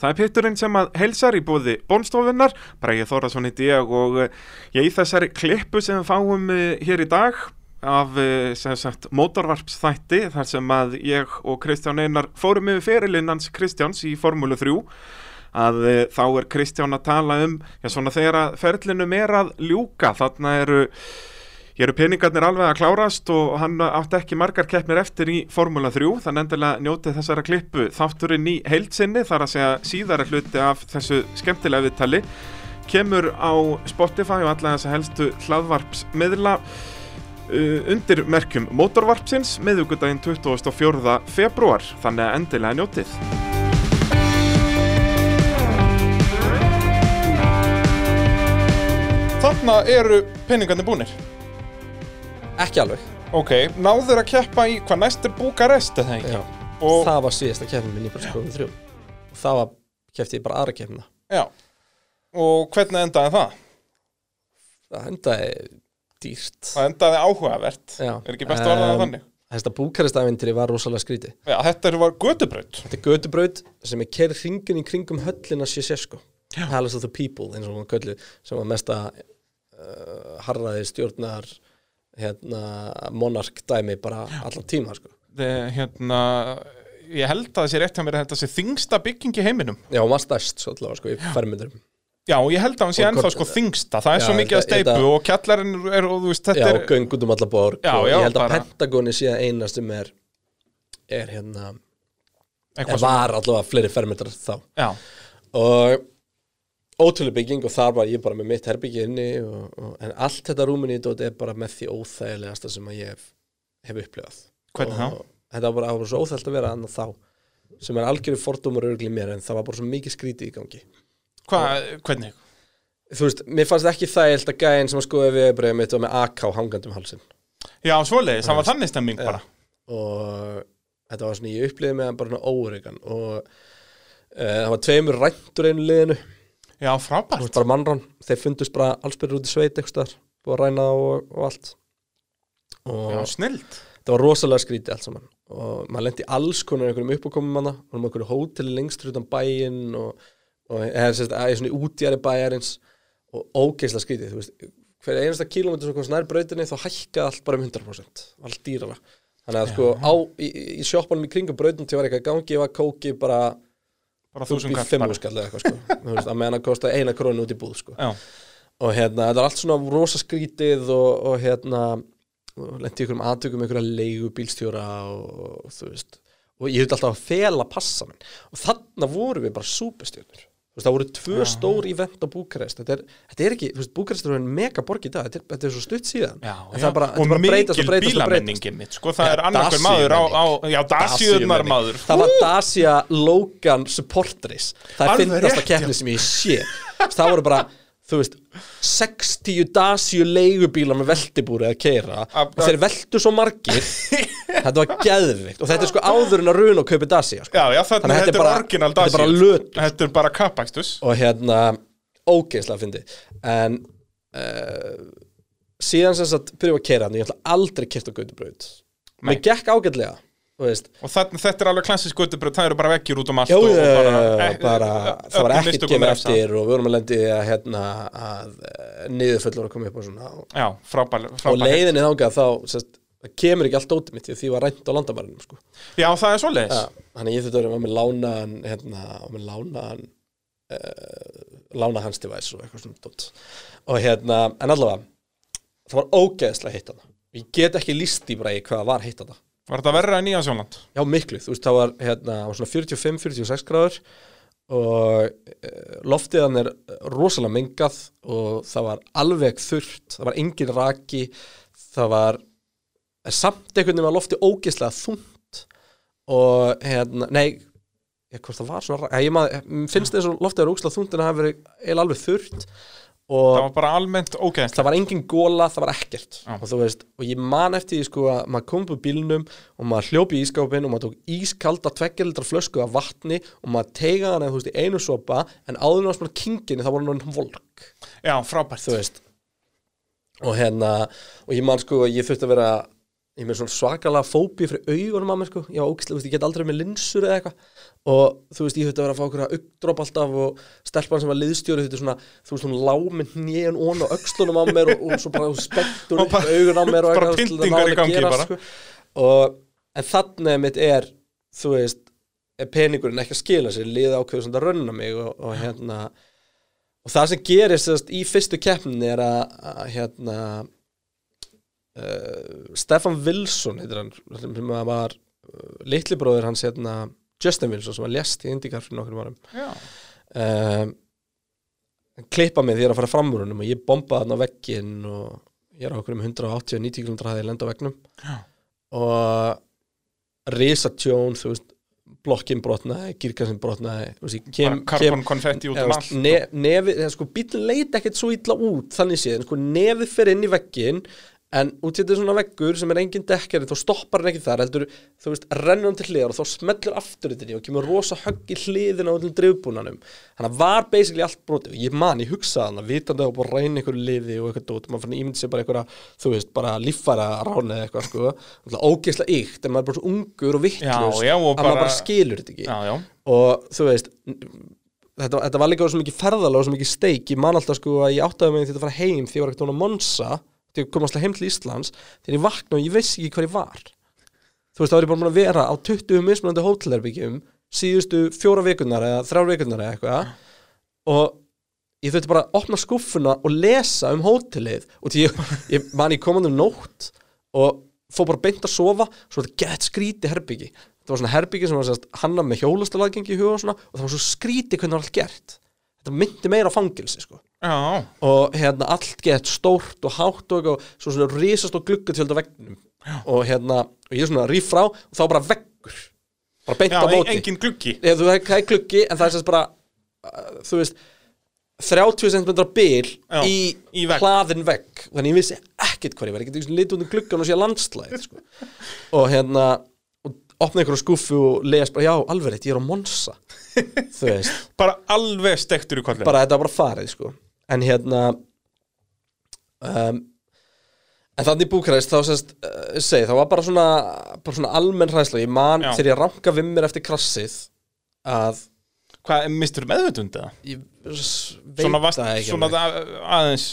Það er pitturinn sem að heilsar í búði bónstofunnar, Bræði Þórasson heiti ég og eh, ég í þessari klippu sem við fáum eh, hér í dag af eh, sagt mótorvarpsþætti þar sem að ég og Kristján Einar fórum yfir ferilinnans Kristjáns í Formúlu 3 að eh, þá er Kristján að tala um, já svona þegar að ferlinum er að ljúka, þarna eru Hér eru peningarnir alveg að klárast og hann átti ekki margar keppnir eftir í Formula 3, þannig endilega njótið þessara klippu þátturinn í heilsinni þar að segja síðara hluti af þessu skemmtilega viðtali kemur á Spotify og alla þessa helstu hlaðvarpsmiðla uh, undir merkjum motorvarpsins miðugudaginn 24. februar, þannig að endilega njótið. Þarna eru peningarnir búnir. Ekki alveg Ok, náður að keppa í hvað næst er Búkarest eða ekki? Já. Og, Það var síðasta keppnin minn í skoðum þrjú Og það var, keppti ég bara aðra keppnina já. Og hvernig endaði það? Það endaði dýrt Það endaði áhugavert. Já. Er ekki best að orða það þannig? Þetta búkaristafintri var rosalega skríti Já, þetta var götubraut. Þetta er götubraut sem er kerð hringin í kringum höllina Sjesesko Palace of the People eins og hún köllu sem var mesta uh, harraði stjórnar hérna, monark dæmi bara allan tíma sko. Þe- Hérna, ég held að það sé rétt hjá mér að þetta sé þingsta bygging í heiminum. Já, hún var stærst svo allavega sko, í fermyndurum Já, ég held að hann sé Og ennþá sko þingsta. Það er Já, svo mikið að steipu þetta- og kjallarinn er, og þú veist, þetta Já, er... og göng út um alla borg Já, og já, ég held að bara- Pentagoni sé að eina sem er er hérna eitthvað eða var allavega fleiri fermetrar þá Já, og ótrúlega bygging og þar var ég bara með mitt herbyggi inni og, og, en allt þetta rúminni í dót er bara með því óþægilegasta sem að ég hef, hef upplifað Hvernig þá? Og Þetta var bara, það svo óþægilt að vera annað þá sem er algjörðu fordómur örgli mér en það var bara svo mikið skrítið í gangi hvað, hvernig? Þú veist, mér fannst ekki þægilt að gæðin sem að skoða við breyðum mitt var með AK hangandum halsinn Já, svoleiðis, það var þannig stemming bara. og þetta var svona, ég upplifði með hann bara óreikan og uh, það var tveimur ræntur einu liðinu Já, frábært. var bara mannrán, þeir fundust bara allsbyrður út í sveit eitthvað búið að ræna og, og allt. Og Já, snild. það var rosalega skrítið allt saman. Og maður lendi alls konar einhverjum uppákomum manna og um einhverju hóteli lengst fyrir utan bæinn og, og eða að svona útjæri bæjarins. Og ógeislega skrítið, þú veist hver einasta kílómetri komst nær brautinni þá hækkaði allt bara um 100% allt dýrara. Þannig að sko á, í, í sjoppanum í kringum brautin til var eitthvað í gangi, var kóki bara Bara þú þúsund kall bara. skall eða eitthvað sko. Veist, að meðan að kosta eina krónu út í búð sko. Já, og hérna, þetta er allt svona rosa skrítið og, og hérna lendi ykkur um aðtökum ykkur að leigu bílstjóra og, og þú veist. Og ég hefði alltaf að fela passa minn. Og þarna voru við bara súpestjörnur þú veist, það voru tvö stór ívent á Búkarest. Þetta er, þetta er ekki, þú veist, Búkarest er mega borg í dag, þetta er, þetta er svo stutt síðan. Já, já. það bara, þetta og bara að breytast mikil og breytast og breytast. bílamenningin mitt, sko, það Já, er annarkur maður á, á, já, Dasíunar maður. það var Dacia Logan Supportris. Það er finnast að keppni sem ég sé það voru bara, þú veist 60 Dacia leigubílar með veltibúri að keira og þeir veltu svo margir þetta var geðvikt og þetta er sko áður en að runa og kaupi Dacia sko. Já, já, Þannig að þetta er bara- orginal lötur. Þetta er bara kapakstus. og hérna ógeðslega fyndi en uh, síðan sem sagt byrjuðu að keira hann, ég ætla aldrei kert á Gautabraut Nei. mér gekk ágætlega Og þannig, þetta er alveg klassisk göttubröð, það eru bara vekkir út um allt Já, og, og bara, e- bara, e- það var ekkert refsað. eftir og við vorum að lendi að, hérna, að niðurfullur að koma upp og svona og, Já, frábæl, og frábæl. leiðinni þangað þá sest, það kemur ekki allt ótið mitt því að því var rænt á landamærinu sko. Já, það er svoleiðis. ja, þannig ég að vera með lánaðan hérna, og með lánaðan uh, lána hans device og eitthvað svona dót. og hérna, en allavega það var ógeðslega heitt hana ég get ekki líst í í hvað var heitt hana Var þetta verra en Nýja Sjóland? Já, miklu, þú veist, það var hérna, svona 45-46 gráður og e, loftið hann er rosalega mengað og það var alveg þurrt, það var engin raki, það var samt einhvern veginn var loftið ógeðslega þungt og hérna, nei, hvort það var svona, ra- ég maður, finnst þess að loftið er ógeðslega þungt en það hafi verið alveg þurrt Það var bara almennt ógeðslega. það var engin góla, það var ekkert Já. og veist, og ég man eftir því sko að maður kom upp úr bílnum og maður hljópi í ískápin og maður tók ískalda tveggjaldra flösku af vatni og maður teigaði hana, þú veist, í einu sopa en áður á svona kinginni þá var hann volk Já, frábært. og hérna, og ég man sko að ég þurfti að vera ég með svona svakalega fóbi fyrir augunum á mér sko, já, ógislega, þú veist, ég get aldrei með linsur eða eitthvað og þú veist, ég höfði að vera að fá okkur að uppdróp alltaf og stelpan sem var liðstjóri þetta svona, þú veist, hún lá með hnén ón og öxlunum á mér og, og svo bara spettur Og upp augun á mér og eitthvað, þú veist, það náði að bara. sko. og, en þannig mitt er þú veist, er peningurinn ekki að skila sér, liða ákveður svona að rönna mig og, og hérna og það sem gerist sérst, í fyrstu keppnin er að, að hérna uh, Stefan Wilson heitir hann, sem var uh, litli bróðir hans hérna Justin Wilson sem var lest í Indikar fyrir nokkrum árum Já. um, hann klippa mig því ég er að fara fram úr honum og ég bomba þarna á vegginn og ég er á okkur um 180-90 km hæði lenda á veggnum Já. og risa tjón þú veist blokkin brotnaði, girkansinn brotnaði karbon konfetti út eða, um allt ne, nefið, sko, bílinn leit ekkert svo illa út þannig séð, sko, nefið fer inn í veggin en út í þetta svona veggur sem er engin dekkari, þá stoppar hann ekki þar heldur, þú veist, rennur hann til hliðar og þá smellur aftur þetta og kemur rosa högg í hliðina á öllum drifbúnanum þannig að var basically allt brotið. Og ég man, ég hugsaði hann að vitandi að bara reyna einhverju liði og eitthvað dót, maður fann ímyndi sér bara einhverja þú veist, bara líffæra rána eða eitthvað sko, ógeðslega ykt, en maður er bara svo ungur og vittlust og að maður bara- bara skilur þetta ekki. Já, já, og þú veist þetta, þetta var líka svo mikið ferðalega og svo mikið steik. Ég man alltaf sko að ég áttaði mig til að fara heim því ég var ekkert hún á Monsa því ég kom alltaf heim til Íslands þegar ég vakna og ég vissi ekki hvað ég var. Þú veist þá var ég bara búin að vera á 20 mismunandi hótelherbyggjum síðustu fjóra vikunar eða þrjár vikunar eða eitthvað. Og ég þurfti bara að opna skúffuna og lesa um hótelið. Og því ég, ég man ég komandi um nótt og fór bara beint að sofa svo þetta gett skríti herbyggi þetta var svona herbyggi sem var hanna með hjólastalagengi í huga og og það var svo skríti hvernig það var allt gert. Þetta myndi meira á fangilsi sko já, og hérna allt gett stórt og hátt og eitthvað, svo svona risast og gluggatjöld á veggnum. Og hérna, og ég er svona ríf frá og þá bara veggur. Bara beint já á móti. engin gluggi. Eða, þú það er gluggi en það er sérst bara uh, þú veist 30 cm bil Já, í, í vegg. hlaðin vegg. Þannig ég vissi ekkert hvað ég var, ég geti litið út um gluggan og sé landslæð sko. og hérna og opnaði einhverju skúfu og les bara já, alveg rétt, ég er á Monsa Bara alveg stektur í kollin bara þetta var bara farið sko. En hérna um, en þannig í Búkarest þá sérst, uh, segi, það var bara svona bara svona almenn hræðsla, ég man Já. þegar ég ranka við mér eftir krassið að Hvað, mistur meðvutund eða? ég s- veit Svona, vast, það ekki svona alveg. að- aðeins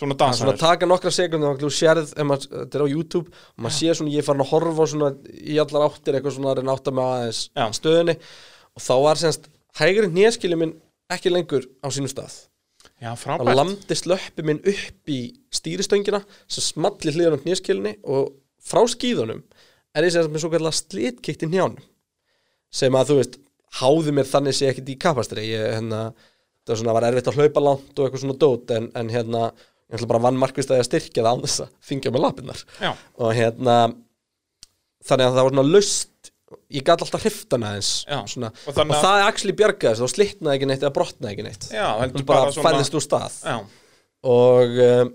Svona Það er svona dansaður að taka nokkra sekundum og þú sérð, ef maður, þetta er á YouTube og maður sé svona, ég er farin að horfa svona í allar áttir eitthvað svona að reyna að átta mig aðeins Já. stöðunni og þá var semst hægri hnéskili minn ekki lengur á sínum stað Já, frábært. landist löppi minn upp í stýristöngina sem smalli hliðan á hnéskilinni og frá skíðunum er ég sem með svo kallar slitkikt í njánum sem að þú veist háði mér þannig sé ekkit í kapastri. Ég hérna, það var svona var erfitt að hlaupa langt og eitthvað svona dót en, en hérna ég ætla bara vann markvist að ég styrkja það án þess að þingja með lapinnar Já, og hérna þannig að það var svona löst ég gæti alltaf hriftana eins Já. svona, Og og, það er actually bjargaði þess þá slitnaði ekki neitt eða brotnaði ekki neitt. Já, bara, bara svona færðist úr stað. Já, og um,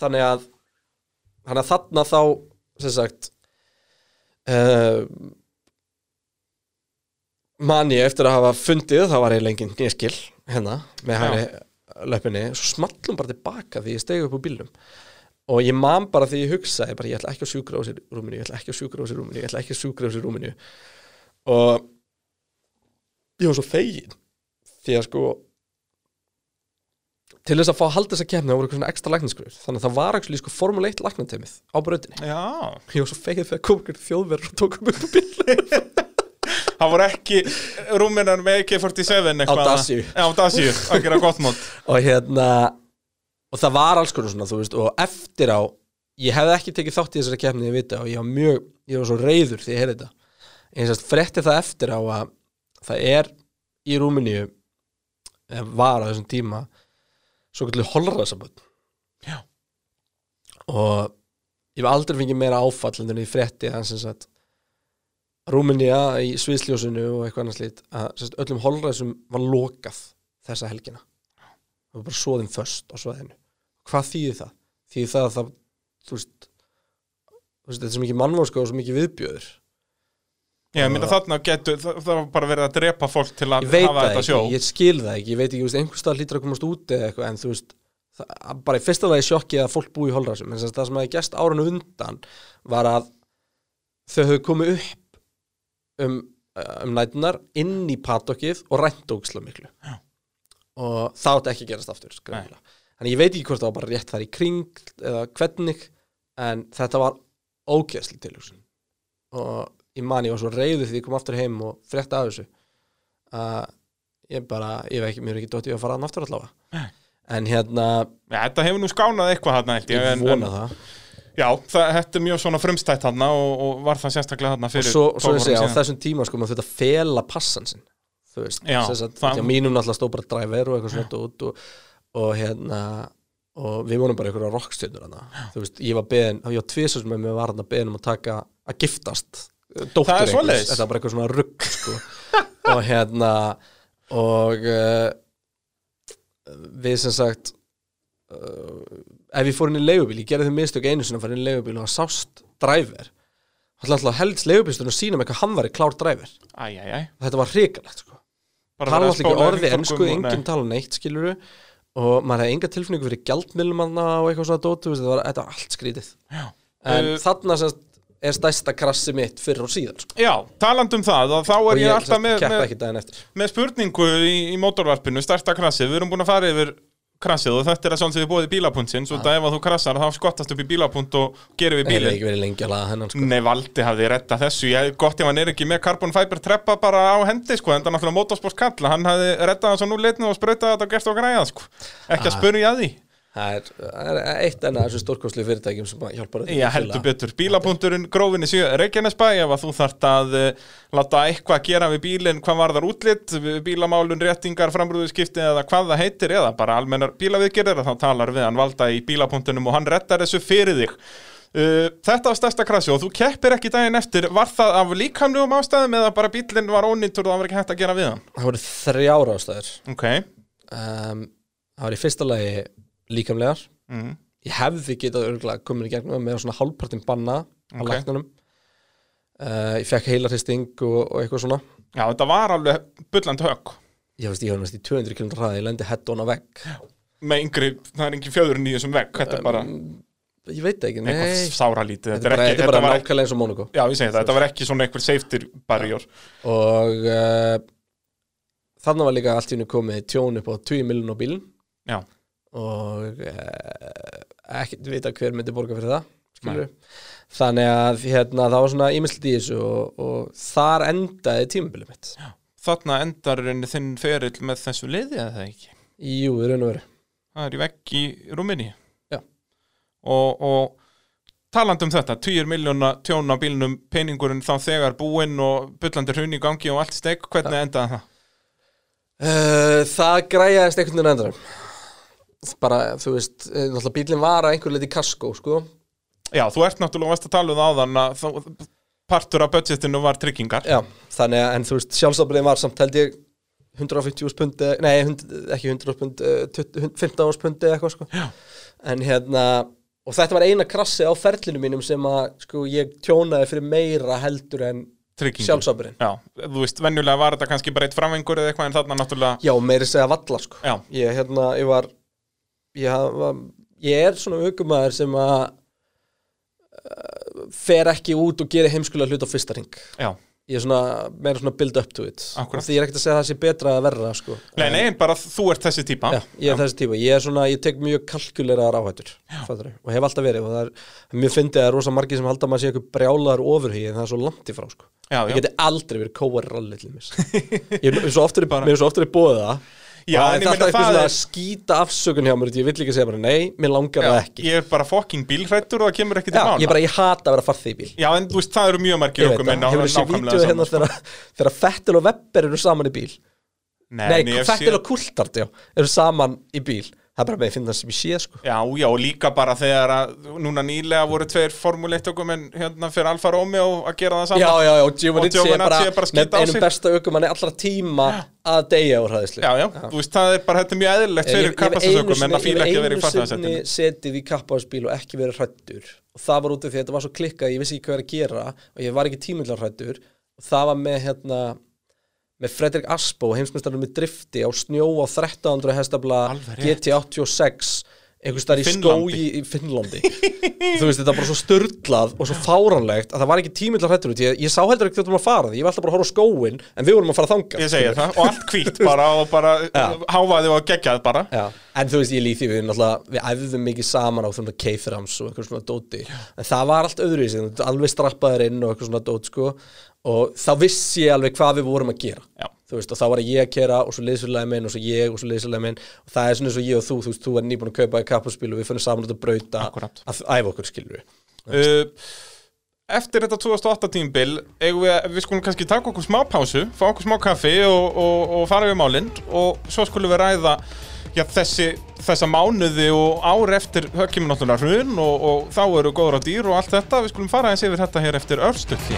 þannig að þannig að þarna þá sem sagt uh, man ég eftir að hafa fundið þá var ég lengið nýjaskil hérna með hægri löpunni svo smallum bara tilbaka því ég stegi upp úr bílnum og ég man bara því ég hugsaði bara ég ætla ekki að sjúkra á sér rúminu ég ætla ekki að sjúkra á sér rúminu ég ætla ekki að sjúkra á sér rúminu og ég var svo fegin því að sko til þess að fá að halda þess að kemna það voru eitthvað svona ekstra læknisgröður þannig að það var ekki sko Formule 1 læknateimið á brautinni. Já. Ég var svo fegin þegar kom ykkur þjóðverður og tók um upp á bíl. Það voru ekki rúminar með AK-47 eitthvað. Dacia. Já, Dacia, að gera gott mót. Og hérna og það var alls konar svona þú veist og eftir á ég hefði ekki tekið þátt í þessari kemni ég vita og ég var mjög ég var svo reyður því ég heyrði þetta. Ég sérst frétti það eftir á að það er í Rúmeníu eða var á þessum tíma svo kallu holræðsaböld Já. og ég var aldrei fengið meira áfall en því frétti að sem sagt Rúmenía í sviðsljósinu og eitthvað annars lít að sagt, öllum holræðsum var lokað þessa helgina. Það var bara svoðin föst á svoðinu hvað þýðir það? þýðir það að það þú veist, þú veist þetta er svo mikið mannvóska og svo mikið viðbjöður Já, ég minna þarna getur, það, var bara verið að drepa fólk til að ég veit hafa það þetta ekki, sjó ég skil það ekki ég veit ekki, einhvers stað hlýtur að komast út eða eitthvað en þú veist, það, bara í fyrsta lagi sjokki að fólk búi í holræsum en sem sagt það sem hefði gæst árinu undan var að þau höfðu komið upp um, um nætunar inn í patokkið og rænt ógislega miklu Já. og það átti ekki að gerast aftur greinilega. Þannig ég veit ekki hvort það var bara rétt þar í kring eða hvernig en þetta var ógeðsli tilhugsun. Og ég man ég var svo reyðu því ég kom aftur heim og frétta af þessu að ég bara, ég veit ekki, mér er ekki dótt ég að fara að aftur allavega. En hérna, ja, þetta hefur nú skánað eitthvað held ég, en, vona en, það. Já, það, er mjög svona frumstætt þarna og, og var það sérstaklega og fyrir svo, svo 12 ég segja, á þessum tíma sko, maður þetta fela passan sinn þú veist, það- já, mínum náttúrulega stóð bara driver og eitthvað svona út og, og hérna og við vonum bara einhverja rockstjörnur þú veist, ég var beðin, ég var tvisast með mig var hann að beðin um að taka, að giftast dóttur Það er einhvers, þetta var bara eitthvað svona rugg sko. og hérna og uh, við sem sagt uh, ef ég fór inn í leigubíl, ég gerði þau mistök einu sinni að fara inn í leigubíl og það sást driver. Hann alltaf helst leigubílstunum að sína með hvað hann var í klár æ, þetta var hrikalegt sko. Verið að alltaf ekki spóla orði hringtorkum ennsku, og- enginn tala neitt skiluru og maður hefði enga tilfinningu fyrir gjaldmiðlumanna og eitthvað svona dótu, þetta var, þetta allt skrítið Já. en Uh, þarna semst er stærsta krassi mitt fyrir og síðan sko. Já, taland um það, þá er ég, ég alltaf með, með, með spurningu í, í mótorvarpinu, starta krassið, við erum búin að fara yfir krassið og þetta er að sjálfsögðu bóðið bílapuntsins og það ef að þú krassar þá skottast upp í bílapunt og gerir við ég hef bílinn. ekki verið lengi að laga hennan sko. Nei, Valdi hafði retta þessu, ég gott ef hann er ekki með carbon fiber treppa bara á hendi, sko, en það er náttúrulega motorsports kalla, hann hafði rettað hans á nú leitnu og sprautað þetta og gert og græðað, sko, ekki að Ah. spurja að því. Það er, eitt enn að þessu stórkostlu fyrirtækjum sem að hjálpar Já, heldur betur, bílapunkturinn grófinni sjö Reykjanesbæ, ef að þú þart að uh, láta eitthvað gera við bílinn hvað var þar útlitt, bílamálun, réttingar framrúðuskipti eða hvað það heitir eða bara almennar bílaviðgerðir, þá talar við hann valda í bílapunktunum og hann rettar þessu fyrir þig. Uh, Þetta var stærsta krassi og þú keppir ekki daginn eftir, var það af líkamlegum ástæðum eða bara bílinn var ónýttur og það um, líkamlegar. Mm. ég hefði getað örgulega komin í gegnum með svona hálfpartin banna á Ok. læknunum uh, ég fekk heilarhisting og, og eitthvað svona. Já þetta var alveg bulland högg. Ég veist, ég var næst í 200 km hraði, ég lendi hett on á vegg. Með yngri, það er engin fjöðurinn í þessum vegg, þetta er bara ég veit ekki, nei. eitthvað sáralítið, þetta er bara, þetta er bara nákvæmlega eins og Monaco Já, ég segi það, þetta var ekki svona einhver safety barrier. Og uh, þannig var líka allt í hennu komið tjón upp á 20 miljon á bílinn Já, og uh, ekkert vita hver myndi borga fyrir það þannig að hérna, það var svona ímyndslít í þessu og, og þar endaði tímabilið mitt. Þarna endar þinn ferill með þessu liði eða það ekki? Jú, í raun og veru. Það er í vegg í Rúminni Já. og, og talandi um þetta, 10 miljóna tjón á bílnum, peningurinn þá þegar búinn og bullandi hrun í gangi og allt stek, hvernig endaði það? uh, það græjaðist einhvern veginn endur bara, þú veist, eh, náttúrulega bílinn var að einhver leiti kaskó, sko Já, þú ert náttúrulega varst að tala um það áðan að þá, partur af budgetinu var tryggingar Já, þannig að, en þú veist, sjálfsábriðin var samt held ég 150 pundi, nei, 100, ekki 100 pundi, 15 pundi eða eitthvað, sko. Já. En hérna, og þetta var eina krassi á ferlinu mínum sem að, sko, ég tjónaði fyrir meira heldur en sjálfsábriðin. Já, þú veist, venjulega var þetta kannski bara eitt framvengur eða eitthvað en þarna náttúrulega Já, meiri segja valla, sko. Já, Ég, hérna, ég var, ég, ég er svona aukumæður sem að uh, fer ekki út og gerir heimskulega hlut á fyrsta ring. já Ég er svona, meira svona build up to it. Akkúrat. Og því ég er ekkert að segja að það sé betra að verra, sko. Nei, nei, bara þú ert þessi típa Já, ég er þessi típa, ég er svona, ég tek mjög kalkuleraðar áhættur og hef alltaf verið og það er, mjög fyndið að það er rosa margir sem halda að maður sé eitthvað brjálaðar ofurhugi en það er svo langt í frá sko. já, ég já. geti aldrei verið kóar ralli til ég er svo oftur, mér er svo Já, það er alltaf eitthvað svona að skýta afsökun hjá mér ég vill ekki segja bara nei, mér langar það ekki. Ég er bara fokking bílhrættur og það kemur ekki til mála ég bara, ég hata að vera farþið í bíl. Já, en þú veist, það eru mjög margir okkur á hefur þessi vídeo hérna þegar, Fettel og Webber eru saman í bíl? Nei, Nei, séð- og Coulthard, já, eru saman í bíl Það er bara með að finna það sem ég sé, sko. Já, já, og líka bara þegar að núna nýlega voru tveir Formule 1 okkur menn hérna fyrir Alfa Romeo að gera það saman. Já, já, já, og Giovinazzi er bara, bara með einum besta aukumanni allra tíma að deyja úr hræðislu Já, já, þú veist, það er bara, þetta er mjög eðlilegt fyrir kapastasökum en að fíla ekki að vera í Ég hef einu sinni setið í kappaðsbíl og ekki verið hrættur og það var út af því að þetta var svo klikkað ég vissi ekki hvað er að gera og ég var ekki tímillar hrættur og það var með hérna með Fredrik Aspo, heimsmyndstarinn með drifti á snjó á 1300 hestabla Alveg rétt. GT86 einhvers staðar í skói í Finnlandi. Þú veist, þetta var bara svo störlað og svo fáránlegt að það var ekki tímill að hrættur út. Ég, ég sá heldur ekki þetta um að fara því, ég var alltaf bara að horfa á skóin en við vorum að fara þangað Ég segi það, og allt hvít bara og bara Já. háfaði og geggjað bara. Já, en þú veist, ég líði því við náttúrulega, við æfðum mikið saman á svona keiframs og eitthvað svona dóti en það var allt öðru í sig, alveg strappaður inn og eitthvað svona dót, sko. Og þá vissi ég alveg hvað við vorum að gera. Já. Þú veist, og þá var ég að kera og svo liðsfélagi minn og svo ég og svo liðsfélagi minn. Og það er svona eins og ég og þú, þú veist, þú er nýbúin að kaupa í kappaspíl og við fyrir saman að brauta Akkúrat. að æfa okkur, skilur við uh, Eftir þetta 2008 tímbil eigum við, við skulum kannski taka okkur smá pásu fá okkur smá kaffi og, og, og fara við málinn og svo skulum við ræða já, þessi, þessa mánuði og ár eftir höggimur náttúrulega hrun og, og þá eru góður á dýr og allt þetta. Við skulum fara eins yfir þetta hér eftir örstuð